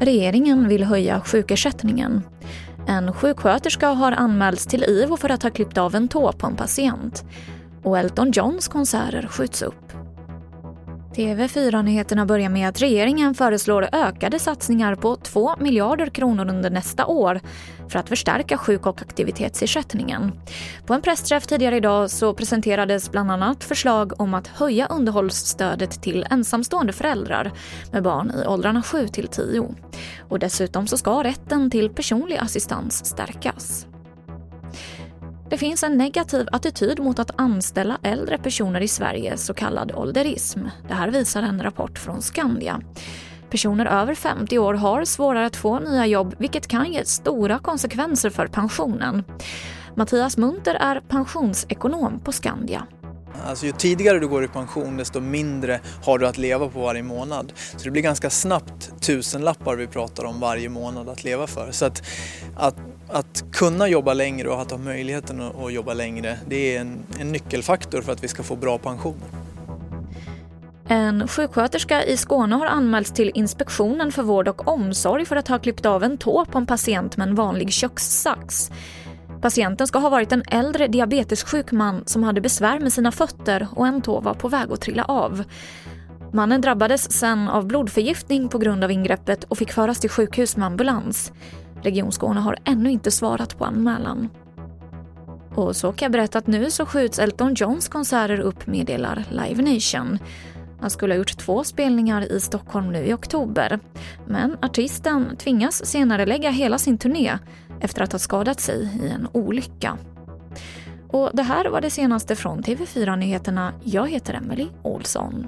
Regeringen vill höja sjukersättningen. En sjuksköterska har anmälts till IVO för att ha klippt av en tå på en patient. Och Elton Johns konserter skjuts upp. TV4-nyheterna börjar med att regeringen föreslår ökade satsningar på 2 miljarder kronor under nästa år för att förstärka sjuk och aktivitetsersättningen. På en pressträff tidigare idag så presenterades bland annat förslag om att höja underhållsstödet till ensamstående föräldrar med barn i åldrarna 7 till 10. Och dessutom så ska rätten till personlig assistans stärkas. Det finns en negativ attityd mot att anställa äldre personer i Sverige, så kallad ålderism. Det här visar en rapport från Skandia. Personer över 50 år har svårare att få nya jobb vilket kan ge stora konsekvenser för pensionen. Mattias Munter är pensionsekonom på Skandia. Alltså ju tidigare du går i pension desto mindre har du att leva på varje månad. Så det blir ganska snabbt tusenlappar vi pratar om varje månad att leva för. Så att, att, att kunna jobba längre och att ha möjligheten att jobba längre det är en, en nyckelfaktor för att vi ska få bra pensioner. En sjuksköterska i Skåne har anmälts till Inspektionen för vård och omsorg för att ha klippt av en tå på en patient med en vanlig kökssax. Patienten ska ha varit en äldre diabetessjuk man som hade besvär med sina fötter och en tå var på väg att trilla av. Mannen drabbades sen av blodförgiftning på grund av ingreppet och fick föras till sjukhus med ambulans. Region Skåne har ännu inte svarat på anmälan. Och så kan jag berätta att nu så skjuts Elton Johns konserter upp meddelar Live Nation. Han skulle ha gjort två spelningar i Stockholm nu i oktober. Men artisten tvingas senare lägga hela sin turné efter att ha skadat sig i en olycka. Och det här var det senaste från TV4 Nyheterna. Jag heter Emily Olsson.